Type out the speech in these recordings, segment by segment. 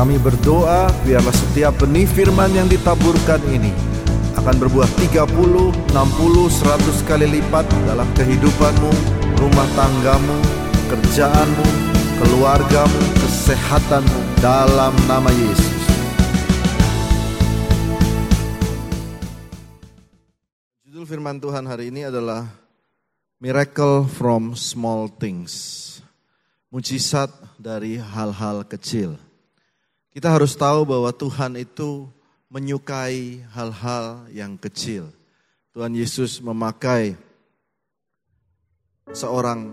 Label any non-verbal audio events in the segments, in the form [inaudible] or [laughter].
Kami berdoa biarlah setiap benih firman yang ditaburkan ini akan berbuah 30, 60, 100 kali lipat dalam kehidupanmu, rumah tanggamu, kerjaanmu, keluargamu, kesehatanmu dalam nama Yesus. Judul firman Tuhan hari ini adalah Miracle from Small Things. Mujizat dari hal-hal kecil. Kita harus tahu bahwa Tuhan itu menyukai hal-hal yang kecil. Tuhan Yesus memakai seorang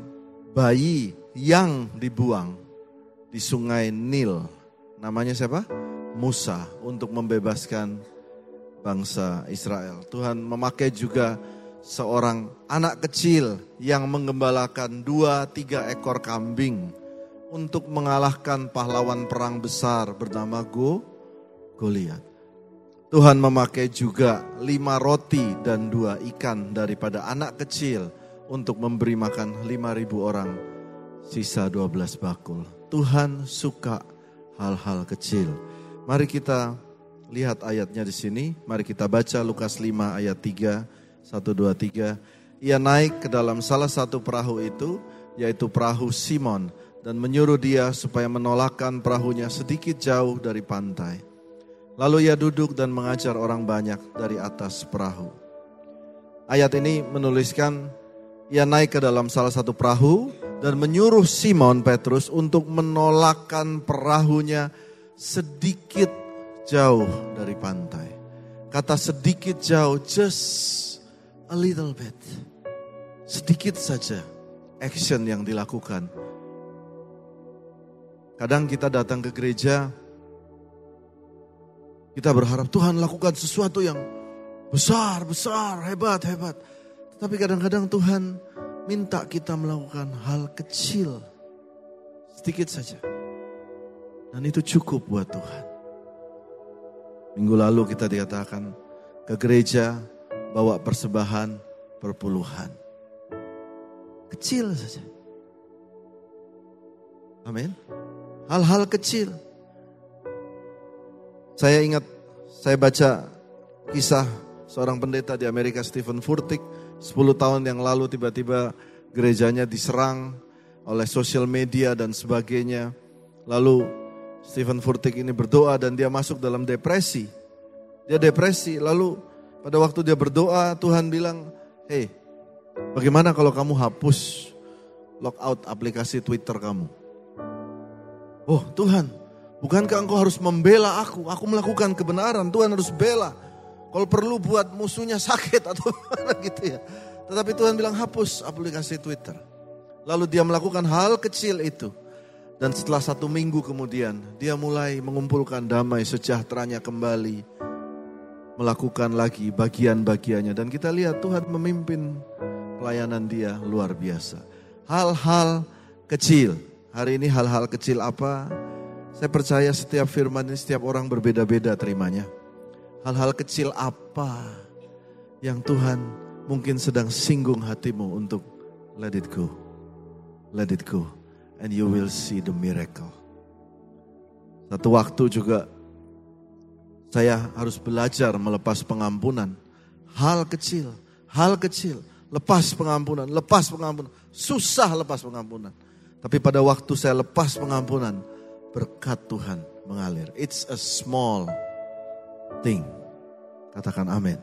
bayi yang dibuang di sungai Nil. Namanya siapa? Musa untuk membebaskan bangsa Israel. Tuhan memakai juga seorang anak kecil yang menggembalakan dua tiga ekor kambing untuk mengalahkan pahlawan perang besar bernama Go Goliat. Tuhan memakai juga lima roti dan dua ikan daripada anak kecil untuk memberi makan lima ribu orang, sisa dua belas bakul. Tuhan suka hal-hal kecil. Mari kita lihat ayatnya di sini. Mari kita baca Lukas 5 ayat 3, 1, 2, 3. Ia naik ke dalam salah satu perahu itu, yaitu perahu Simon dan menyuruh dia supaya menolakkan perahunya sedikit jauh dari pantai. Lalu ia duduk dan mengajar orang banyak dari atas perahu. Ayat ini menuliskan ia naik ke dalam salah satu perahu dan menyuruh Simon Petrus untuk menolakkan perahunya sedikit jauh dari pantai. Kata sedikit jauh, just a little bit. Sedikit saja action yang dilakukan Kadang kita datang ke gereja, kita berharap Tuhan lakukan sesuatu yang besar, besar, hebat, hebat. Tetapi kadang-kadang Tuhan minta kita melakukan hal kecil, sedikit saja. Dan itu cukup buat Tuhan. Minggu lalu kita dikatakan ke gereja bawa persembahan perpuluhan. Kecil saja. Amin. Hal-hal kecil. Saya ingat, saya baca kisah seorang pendeta di Amerika, Stephen Furtick. 10 tahun yang lalu tiba-tiba gerejanya diserang oleh sosial media dan sebagainya. Lalu Stephen Furtick ini berdoa dan dia masuk dalam depresi. Dia depresi, lalu pada waktu dia berdoa Tuhan bilang, Hei, bagaimana kalau kamu hapus logout aplikasi Twitter kamu? Oh Tuhan, bukankah engkau harus membela aku? Aku melakukan kebenaran, Tuhan harus bela. Kalau perlu buat musuhnya sakit atau [laughs] gitu ya. Tetapi Tuhan bilang hapus aplikasi Twitter. Lalu dia melakukan hal kecil itu. Dan setelah satu minggu kemudian, dia mulai mengumpulkan damai sejahteranya kembali. Melakukan lagi bagian-bagiannya. Dan kita lihat Tuhan memimpin pelayanan dia luar biasa. Hal-hal kecil Hari ini hal-hal kecil apa? Saya percaya setiap firman ini setiap orang berbeda-beda terimanya. Hal-hal kecil apa yang Tuhan mungkin sedang singgung hatimu untuk let it go. Let it go. And you will see the miracle. Satu waktu juga saya harus belajar melepas pengampunan. Hal kecil, hal kecil. Lepas pengampunan, lepas pengampunan. Susah lepas pengampunan. Tapi pada waktu saya lepas pengampunan, berkat Tuhan mengalir. It's a small thing. Katakan amin.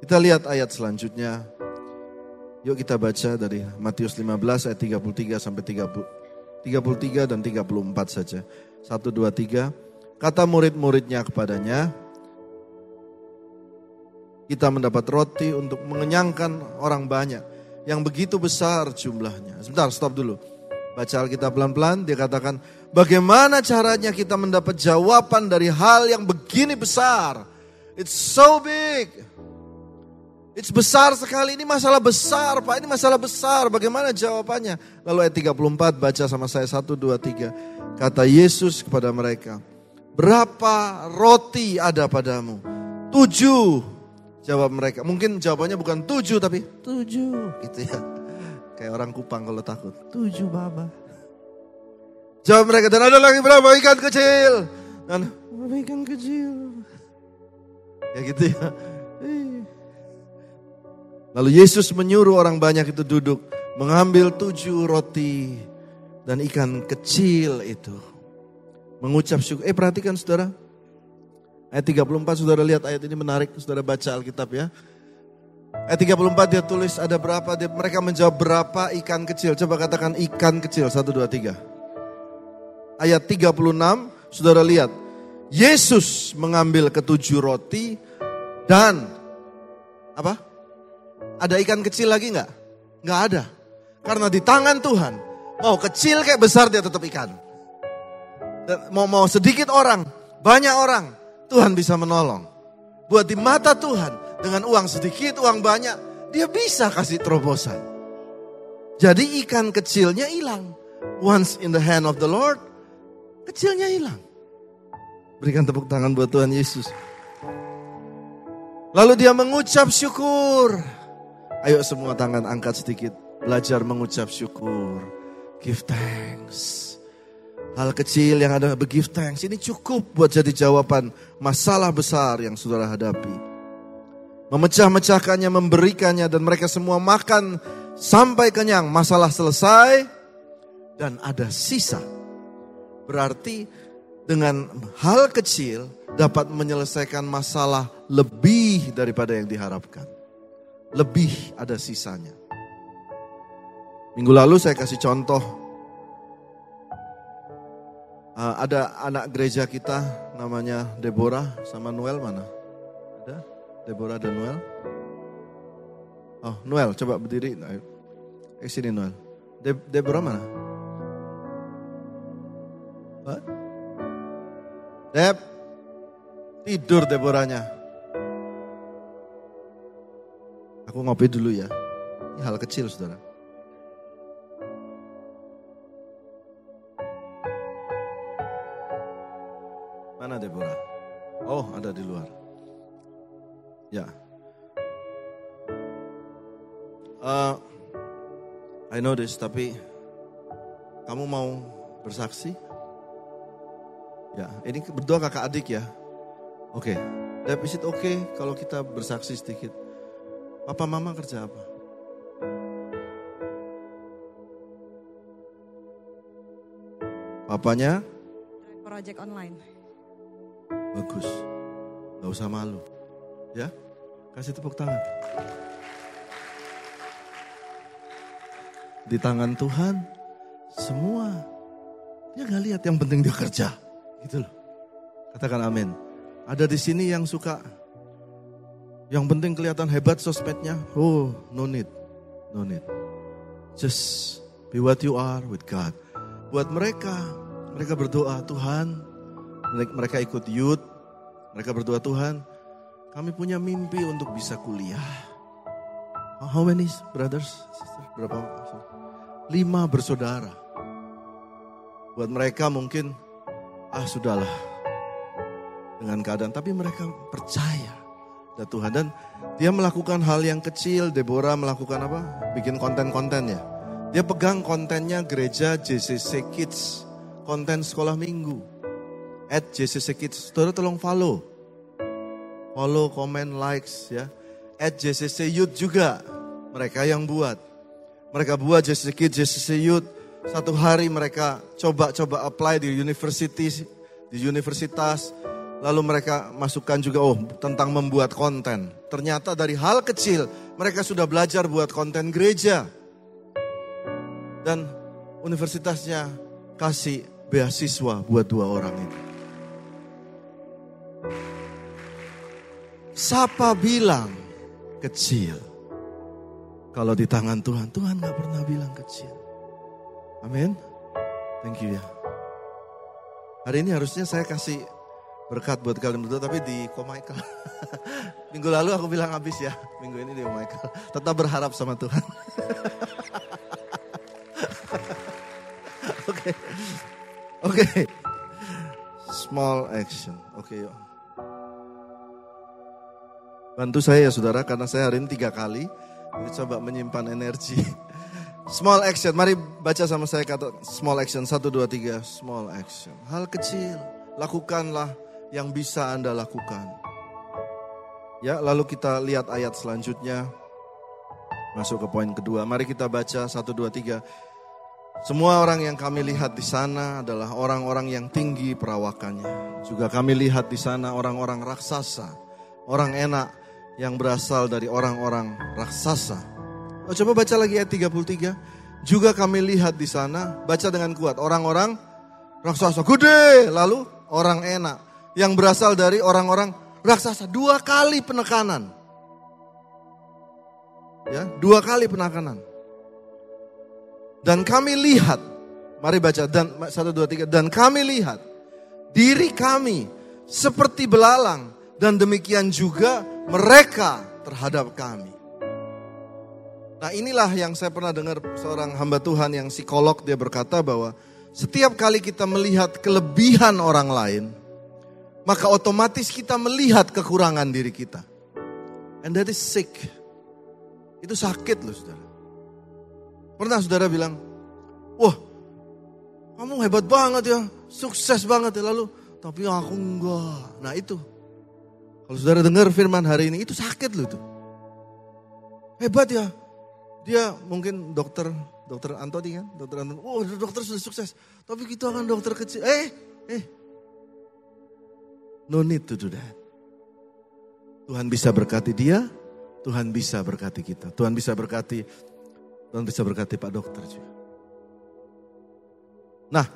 Kita lihat ayat selanjutnya. Yuk kita baca dari Matius 15 ayat 33 sampai 30, 33 dan 34 saja. 1, 2, 3. Kata murid-muridnya kepadanya, kita mendapat roti untuk mengenyangkan orang banyak yang begitu besar jumlahnya. Sebentar, stop dulu. Baca Alkitab pelan-pelan, dia katakan, bagaimana caranya kita mendapat jawaban dari hal yang begini besar? It's so big. It's besar sekali, ini masalah besar Pak, ini masalah besar, bagaimana jawabannya? Lalu ayat 34 baca sama saya, 1, 2, 3. Kata Yesus kepada mereka, berapa roti ada padamu? Tujuh. Jawab mereka. Mungkin jawabannya bukan tujuh tapi tujuh gitu ya. [laughs] Kayak orang Kupang kalau takut. Tujuh baba. Jawab mereka, dan ada lagi berapa ikan kecil? Dan berapa ikan kecil? Ya gitu ya. Lalu Yesus menyuruh orang banyak itu duduk, mengambil tujuh roti dan ikan kecil itu. Mengucap syukur. Eh perhatikan saudara. Ayat 34 saudara lihat ayat ini menarik. Saudara baca Alkitab ya. Ayat 34 dia tulis ada berapa. Dia, mereka menjawab berapa ikan kecil. Coba katakan ikan kecil. Satu, dua, tiga. Ayat 36 saudara lihat. Yesus mengambil ketujuh roti dan apa? Ada ikan kecil lagi nggak? Nggak ada. Karena di tangan Tuhan, mau kecil kayak besar dia tetap ikan. Mau mau sedikit orang, banyak orang, Tuhan bisa menolong. Buat di mata Tuhan, dengan uang sedikit, uang banyak, dia bisa kasih terobosan. Jadi ikan kecilnya hilang. Once in the hand of the Lord, kecilnya hilang. Berikan tepuk tangan buat Tuhan Yesus. Lalu dia mengucap syukur. Ayo semua tangan angkat sedikit. Belajar mengucap syukur. Give thanks. Hal kecil yang ada give thanks. Ini cukup buat jadi jawaban masalah besar yang saudara hadapi. Memecah-mecahkannya, memberikannya dan mereka semua makan sampai kenyang. Masalah selesai dan ada sisa. Berarti dengan hal kecil dapat menyelesaikan masalah lebih daripada yang diharapkan. Lebih ada sisanya. Minggu lalu saya kasih contoh. Uh, ada anak gereja kita namanya Deborah sama Noel mana? Ada? Deborah dan Noel? Oh, Noel, coba berdiri. Eh, sini Noel. De Deborah mana? What? Deb, tidur Deborahnya. Aku ngopi dulu ya. Ini hal kecil saudara. Deborah? Oh ada di luar. Ya. Uh, I know this, tapi kamu mau bersaksi? Ya, ini berdoa kakak adik ya. Oke, okay. It okay kalau kita bersaksi sedikit? Papa mama kerja apa? Papanya? Project online. Bagus, gak usah malu. Ya, kasih tepuk tangan. Di tangan Tuhan, semua. Dia gak lihat yang penting dia kerja. Gitu loh. Katakan amin. Ada di sini yang suka yang penting kelihatan hebat sosmednya. Oh, no need. No need. Just be what you are with God. Buat mereka, mereka berdoa, Tuhan, mereka ikut youth, mereka berdoa, Tuhan, kami punya mimpi untuk bisa kuliah. How many brothers, sister? Berapa? Lima bersaudara. Buat mereka mungkin ah sudahlah dengan keadaan. Tapi mereka percaya dan Tuhan dan dia melakukan hal yang kecil. Deborah melakukan apa? Bikin konten-konten ya. Dia pegang kontennya gereja JCC Kids, konten sekolah minggu. At JCC Kids, saudara tolong follow. Follow, comment, likes ya. At JCC Youth juga, mereka yang buat. Mereka buat JCC Kids, JCC Youth, satu hari mereka coba-coba apply di university, di universitas. Lalu mereka masukkan juga oh tentang membuat konten. Ternyata dari hal kecil mereka sudah belajar buat konten gereja. Dan universitasnya kasih beasiswa buat dua orang ini. Siapa bilang kecil? Kalau di tangan Tuhan, Tuhan gak pernah bilang kecil. Amin. Thank you ya. Hari ini harusnya saya kasih berkat buat kalian berdua tapi di Ko Michael. [laughs] Minggu lalu aku bilang habis ya. Minggu ini di Ko Michael. Tetap berharap sama Tuhan. [laughs] Oke. Oke. Small action. Oke okay, yuk. Bantu saya ya saudara karena saya hari ini tiga kali. Jadi coba menyimpan energi. [laughs] Small action, mari baca sama saya kata small action. Satu, dua, tiga, small action. Hal kecil, lakukanlah yang bisa Anda lakukan. Ya, lalu kita lihat ayat selanjutnya. Masuk ke poin kedua. Mari kita baca satu, dua, tiga. Semua orang yang kami lihat di sana adalah orang-orang yang tinggi perawakannya. Juga kami lihat di sana orang-orang raksasa, orang enak yang berasal dari orang-orang raksasa. Oh, coba baca lagi ayat 33. Juga kami lihat di sana, baca dengan kuat, orang-orang raksasa gede, lalu orang enak yang berasal dari orang-orang raksasa. Dua kali penekanan. Ya, dua kali penekanan. Dan kami lihat, mari baca dan satu dua tiga. Dan kami lihat diri kami seperti belalang dan demikian juga mereka terhadap kami. Nah inilah yang saya pernah dengar seorang hamba Tuhan yang psikolog dia berkata bahwa setiap kali kita melihat kelebihan orang lain, maka otomatis kita melihat kekurangan diri kita. And that is sick. Itu sakit loh saudara. Pernah saudara bilang, wah kamu hebat banget ya, sukses banget ya. Lalu, tapi aku enggak. Nah itu, kalau saudara dengar firman hari ini, itu sakit loh itu. Hebat ya. Dia mungkin dokter, dokter Antoni kan, dokter Antoni. Oh dokter sudah sukses, tapi kita kan dokter kecil. Eh, eh. No need to do that. Tuhan bisa berkati dia, Tuhan bisa berkati kita. Tuhan bisa berkati Tuhan bisa berkati Pak Dokter juga. Nah,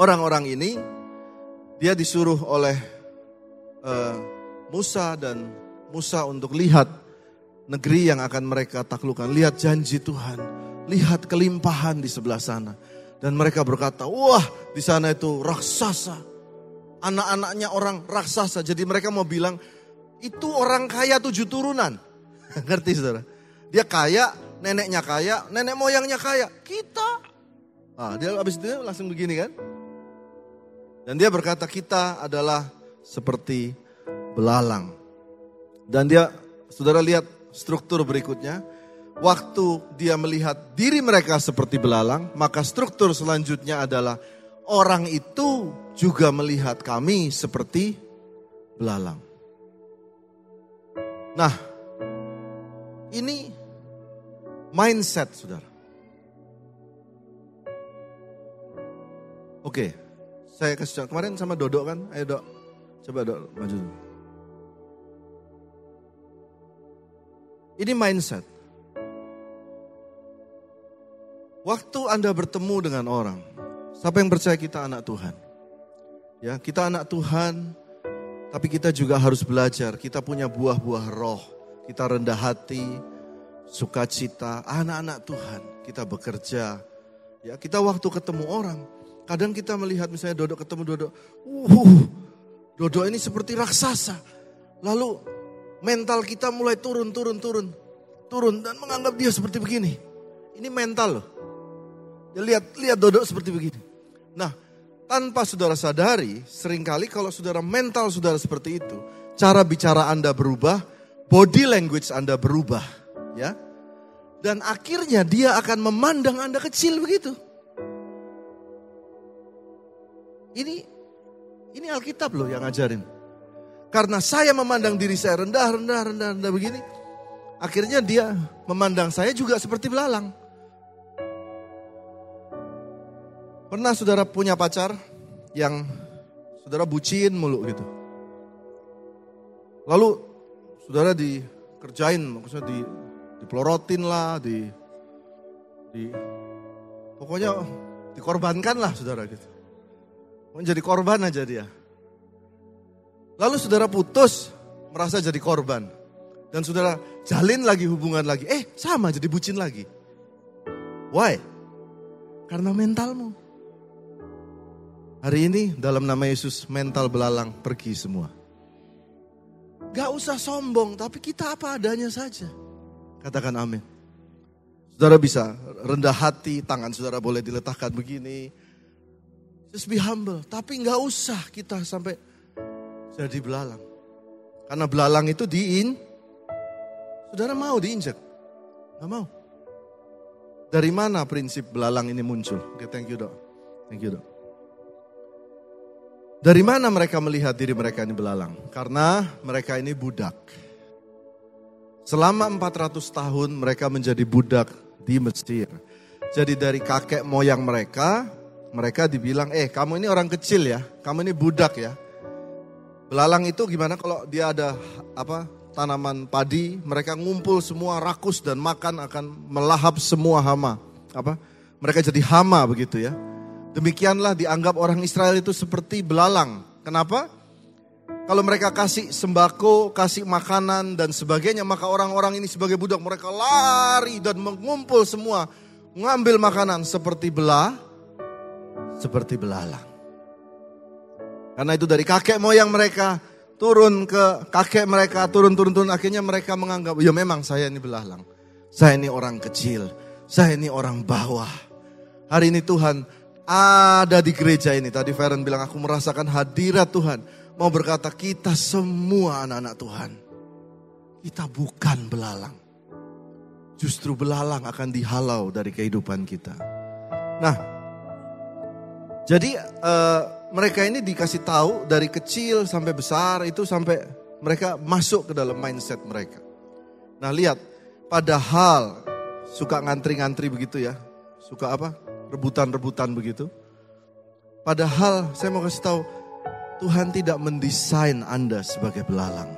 orang-orang ini dia disuruh oleh uh, Musa dan Musa untuk lihat negeri yang akan mereka taklukkan. Lihat janji Tuhan, lihat kelimpahan di sebelah sana. Dan mereka berkata, wah di sana itu raksasa. Anak-anaknya orang raksasa. Jadi mereka mau bilang, itu orang kaya tujuh turunan. [laughs] Ngerti saudara? Dia kaya, neneknya kaya, nenek moyangnya kaya. Kita. Ah, dia habis itu langsung begini kan. Dan dia berkata kita adalah seperti belalang. Dan dia, saudara lihat struktur berikutnya. Waktu dia melihat diri mereka seperti belalang, maka struktur selanjutnya adalah orang itu juga melihat kami seperti belalang. Nah, ini mindset, saudara. Oke, saya kasih. Kemarin sama Dodo kan, ayo Dok. Coba Dok, maju dulu. Ini mindset. Waktu Anda bertemu dengan orang, siapa yang percaya kita anak Tuhan? Ya, kita anak Tuhan, tapi kita juga harus belajar. Kita punya buah-buah roh. Kita rendah hati, sukacita, anak-anak Tuhan. Kita bekerja. Ya, kita waktu ketemu orang, kadang kita melihat misalnya Dodo ketemu Dodo, uh, Dodo ini seperti raksasa. Lalu mental kita mulai turun, turun, turun, turun dan menganggap dia seperti begini. Ini mental loh. Ya, lihat, lihat Dodo seperti begini. Nah, tanpa saudara sadari, sering kali kalau saudara mental saudara seperti itu, cara bicara Anda berubah, body language Anda berubah, ya. Dan akhirnya dia akan memandang Anda kecil begitu. Ini ini Alkitab loh yang ngajarin. Karena saya memandang diri saya rendah, rendah, rendah, rendah begini. Akhirnya dia memandang saya juga seperti belalang. Pernah saudara punya pacar yang saudara bucin mulu gitu. Lalu saudara dikerjain, maksudnya di dipelorotin lah, di di pokoknya dikorbankan lah saudara gitu. Menjadi korban aja dia. Lalu saudara putus, merasa jadi korban. Dan saudara jalin lagi hubungan lagi. Eh sama jadi bucin lagi. Why? Karena mentalmu. Hari ini dalam nama Yesus mental belalang pergi semua. Gak usah sombong, tapi kita apa adanya saja. Katakan amin. Saudara bisa rendah hati, tangan saudara boleh diletakkan begini. Just be humble, tapi gak usah kita sampai jadi belalang. Karena belalang itu diin, saudara mau diinjak. Gak mau. Dari mana prinsip belalang ini muncul? Oke, thank you dok. Thank you dok. Dari mana mereka melihat diri mereka ini belalang? Karena mereka ini budak. Selama 400 tahun mereka menjadi budak di Mesir. Jadi dari kakek moyang mereka, mereka dibilang, eh kamu ini orang kecil ya, kamu ini budak ya. Belalang itu gimana kalau dia ada apa tanaman padi, mereka ngumpul semua rakus dan makan akan melahap semua hama. Apa? Mereka jadi hama begitu ya. Demikianlah dianggap orang Israel itu seperti belalang. Kenapa? Kalau mereka kasih sembako, kasih makanan dan sebagainya, maka orang-orang ini sebagai budak mereka lari dan mengumpul semua, mengambil makanan seperti belah, seperti belalang. Karena itu dari kakek moyang mereka turun ke kakek mereka, turun turun turun akhirnya mereka menganggap, ya memang saya ini belalang. Saya ini orang kecil, saya ini orang bawah. Hari ini Tuhan ada di gereja ini. Tadi Feren bilang aku merasakan hadirat Tuhan. Mau berkata kita semua anak-anak Tuhan. Kita bukan belalang. Justru belalang akan dihalau dari kehidupan kita. Nah, jadi uh, mereka ini dikasih tahu dari kecil sampai besar itu sampai mereka masuk ke dalam mindset mereka. Nah lihat, padahal suka ngantri-ngantri begitu ya. Suka apa? rebutan-rebutan begitu. Padahal saya mau kasih tahu, Tuhan tidak mendesain Anda sebagai belalang.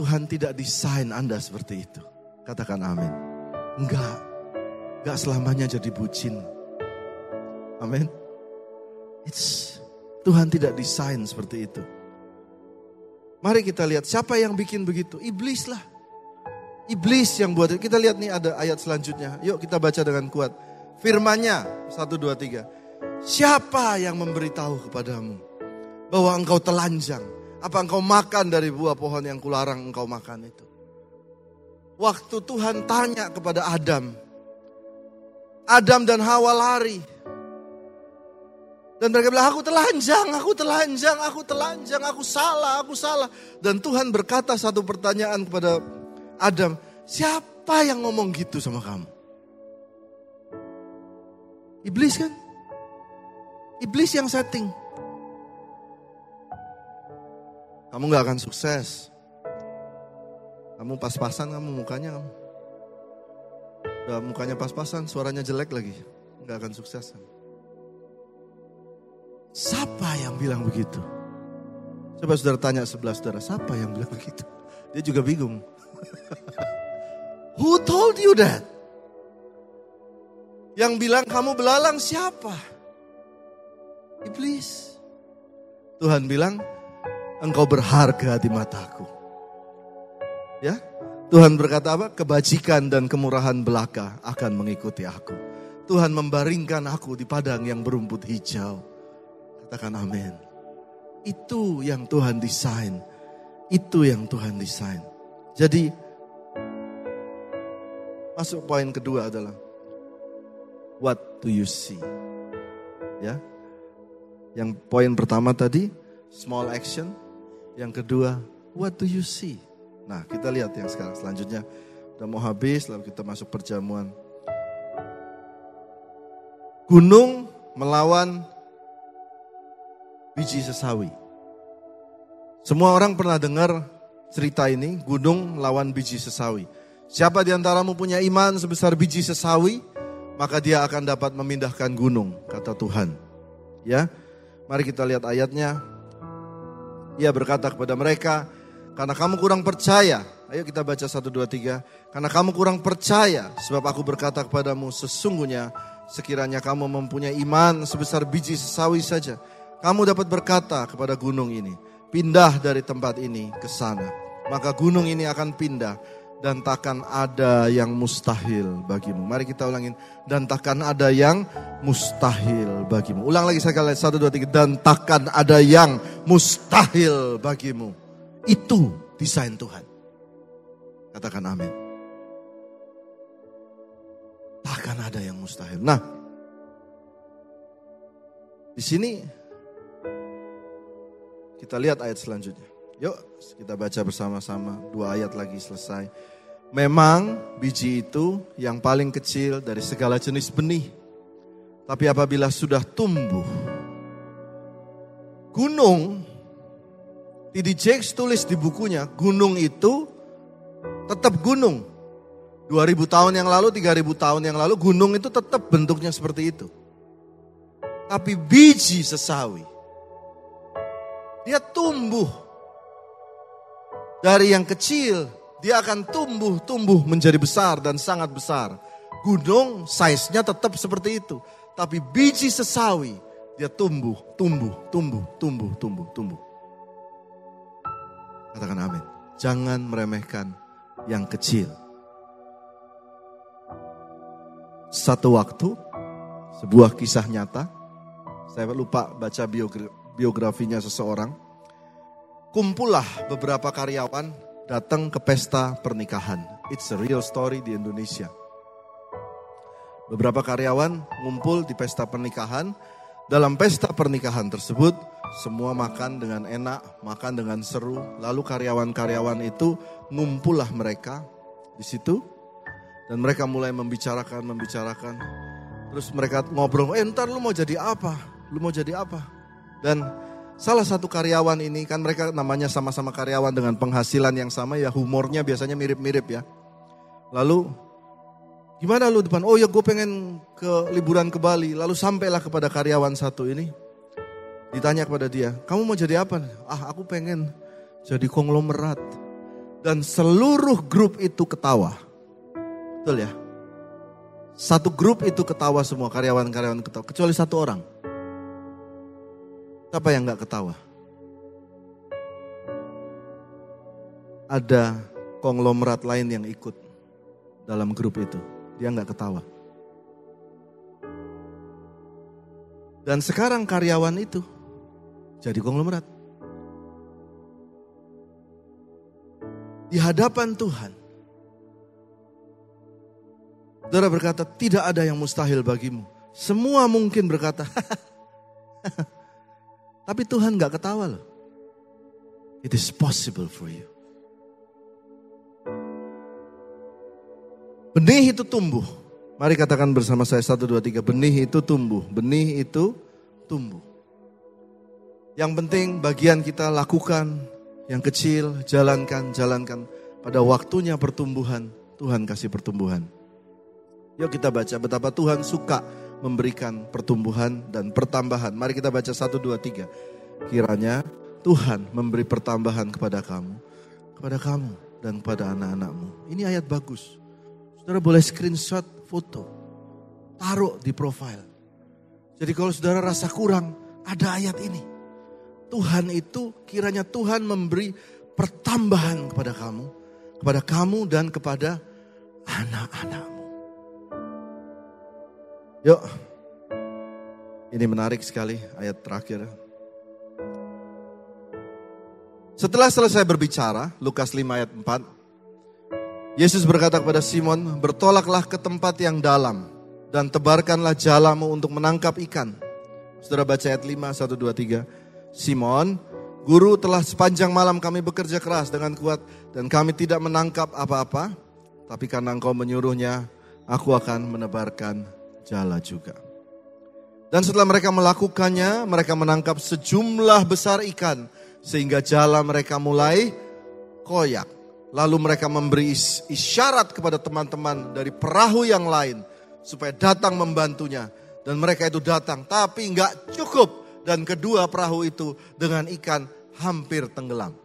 Tuhan tidak desain Anda seperti itu. Katakan amin. Enggak. Enggak selamanya jadi bucin. Amin. It's Tuhan tidak desain seperti itu. Mari kita lihat siapa yang bikin begitu. Iblis lah. Iblis yang buat itu. Kita lihat nih ada ayat selanjutnya. Yuk kita baca dengan kuat. Firmannya, satu dua tiga. Siapa yang memberitahu kepadamu bahwa engkau telanjang? Apa engkau makan dari buah pohon yang kularang engkau makan itu? Waktu Tuhan tanya kepada Adam, Adam dan Hawa lari. Dan mereka bilang, aku telanjang, aku telanjang, aku telanjang, aku salah, aku salah. Dan Tuhan berkata satu pertanyaan kepada Adam, siapa yang ngomong gitu sama kamu? Iblis kan? Iblis yang setting. Kamu gak akan sukses. Kamu pas-pasan kamu mukanya kamu. Mukanya pas-pasan, suaranya jelek lagi. Gak akan sukses. Siapa yang bilang begitu? Coba saudara tanya sebelah saudara, siapa yang bilang begitu? Dia juga bingung. [laughs] Who told you that? Yang bilang kamu belalang siapa? Iblis. Tuhan bilang, engkau berharga di mataku. Ya, Tuhan berkata apa? Kebajikan dan kemurahan belaka akan mengikuti aku. Tuhan membaringkan aku di padang yang berumput hijau. Katakan amin. Itu yang Tuhan desain. Itu yang Tuhan desain. Jadi, masuk poin kedua adalah what do you see? Ya. Yang poin pertama tadi small action, yang kedua what do you see? Nah, kita lihat yang sekarang selanjutnya udah mau habis lalu kita masuk perjamuan. Gunung melawan biji sesawi. Semua orang pernah dengar cerita ini, gunung melawan biji sesawi. Siapa di antaramu punya iman sebesar biji sesawi? maka dia akan dapat memindahkan gunung, kata Tuhan. Ya, mari kita lihat ayatnya. Ia berkata kepada mereka, karena kamu kurang percaya. Ayo kita baca 1, 2, 3. Karena kamu kurang percaya, sebab aku berkata kepadamu, sesungguhnya sekiranya kamu mempunyai iman sebesar biji sesawi saja. Kamu dapat berkata kepada gunung ini, pindah dari tempat ini ke sana. Maka gunung ini akan pindah dan takkan ada yang mustahil bagimu. Mari kita ulangin. Dan takkan ada yang mustahil bagimu. Ulang lagi saya kalian. Satu, dua, tiga. Dan takkan ada yang mustahil bagimu. Itu desain Tuhan. Katakan amin. Takkan ada yang mustahil. Nah, di sini kita lihat ayat selanjutnya. Yuk kita baca bersama-sama dua ayat lagi selesai. Memang biji itu yang paling kecil dari segala jenis benih. Tapi apabila sudah tumbuh, gunung, T.D. Jakes tulis di bukunya, gunung itu tetap gunung. 2000 tahun yang lalu, 3000 tahun yang lalu, gunung itu tetap bentuknya seperti itu. Tapi biji sesawi, dia tumbuh dari yang kecil, dia akan tumbuh, tumbuh menjadi besar dan sangat besar. Gunung size-nya tetap seperti itu. Tapi biji sesawi, dia tumbuh, tumbuh, tumbuh, tumbuh, tumbuh, tumbuh. Katakan amin. Jangan meremehkan yang kecil. Satu waktu, sebuah kisah nyata, saya lupa baca biografinya seseorang. Kumpullah beberapa karyawan datang ke pesta pernikahan. It's a real story di Indonesia. Beberapa karyawan ngumpul di pesta pernikahan. Dalam pesta pernikahan tersebut, semua makan dengan enak, makan dengan seru. Lalu karyawan-karyawan itu ngumpullah mereka di situ dan mereka mulai membicarakan, membicarakan. Terus mereka ngobrol, eh ntar lu mau jadi apa? Lu mau jadi apa? Dan salah satu karyawan ini kan mereka namanya sama-sama karyawan dengan penghasilan yang sama ya humornya biasanya mirip-mirip ya. Lalu gimana lu depan? Oh ya gue pengen ke liburan ke Bali. Lalu sampailah kepada karyawan satu ini. Ditanya kepada dia, kamu mau jadi apa? Ah aku pengen jadi konglomerat. Dan seluruh grup itu ketawa. Betul ya? Satu grup itu ketawa semua, karyawan-karyawan ketawa. Kecuali satu orang. Siapa yang gak ketawa? Ada konglomerat lain yang ikut dalam grup itu. Dia gak ketawa. Dan sekarang karyawan itu jadi konglomerat. Di hadapan Tuhan. Saudara berkata, tidak ada yang mustahil bagimu. Semua mungkin berkata, [laughs] tapi Tuhan gak ketawa loh. It is possible for you. Benih itu tumbuh. Mari katakan bersama saya satu dua tiga. Benih itu tumbuh. Benih itu tumbuh. Yang penting bagian kita lakukan, yang kecil jalankan, jalankan. Pada waktunya pertumbuhan, Tuhan kasih pertumbuhan. Yuk kita baca betapa Tuhan suka memberikan pertumbuhan dan pertambahan. Mari kita baca satu dua tiga. Kiranya Tuhan memberi pertambahan kepada kamu, kepada kamu dan kepada anak-anakmu. Ini ayat bagus. Saudara boleh screenshot foto, taruh di profile. Jadi kalau saudara rasa kurang, ada ayat ini. Tuhan itu kiranya Tuhan memberi pertambahan kepada kamu, kepada kamu dan kepada anak-anakmu. Yuk, ini menarik sekali ayat terakhir. Setelah selesai berbicara, Lukas 5 ayat 4, Yesus berkata kepada Simon, bertolaklah ke tempat yang dalam dan tebarkanlah jalamu untuk menangkap ikan. Saudara baca ayat 5, 1, 2, 3. Simon, guru telah sepanjang malam kami bekerja keras dengan kuat dan kami tidak menangkap apa-apa. Tapi karena engkau menyuruhnya, aku akan menebarkan jala juga. Dan setelah mereka melakukannya, mereka menangkap sejumlah besar ikan. Sehingga jala mereka mulai koyak. Lalu mereka memberi isyarat kepada teman-teman dari perahu yang lain. Supaya datang membantunya. Dan mereka itu datang. Tapi nggak cukup dan kedua perahu itu dengan ikan hampir tenggelam.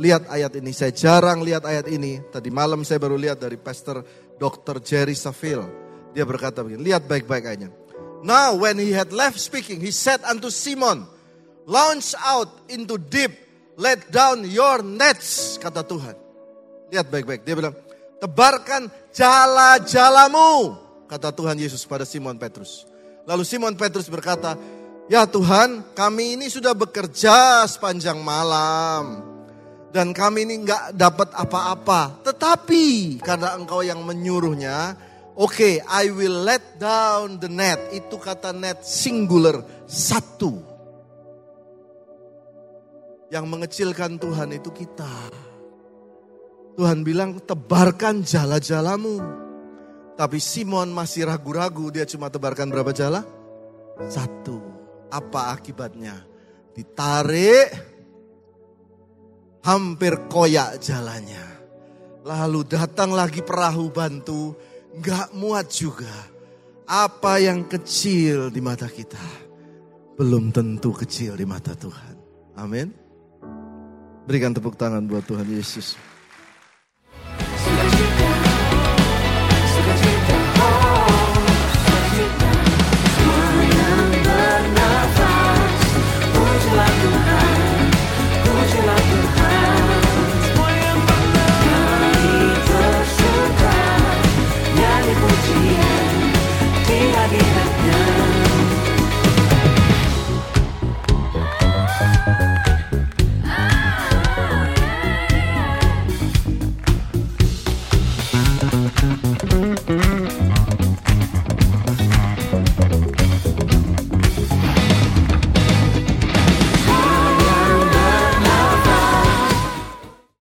Lihat ayat ini, saya jarang lihat ayat ini. Tadi malam saya baru lihat dari Pastor Dr. Jerry Saville. Dia berkata begini, lihat baik-baik ayatnya. Now when he had left speaking, he said unto Simon, Launch out into deep, let down your nets, kata Tuhan. Lihat baik-baik, dia bilang, tebarkan jala-jalamu, kata Tuhan Yesus pada Simon Petrus. Lalu Simon Petrus berkata, Ya Tuhan, kami ini sudah bekerja sepanjang malam. Dan kami ini nggak dapat apa-apa. Tetapi karena engkau yang menyuruhnya, oke, okay, I will let down the net. Itu kata net singular, satu. Yang mengecilkan Tuhan itu kita. Tuhan bilang tebarkan jala-jalamu. Tapi Simon masih ragu-ragu, dia cuma tebarkan berapa jala? Satu. Apa akibatnya? Ditarik, hampir koyak jalannya. Lalu datang lagi perahu bantu, nggak muat juga. Apa yang kecil di mata kita, belum tentu kecil di mata Tuhan. Amin. Berikan tepuk tangan buat Tuhan Yesus.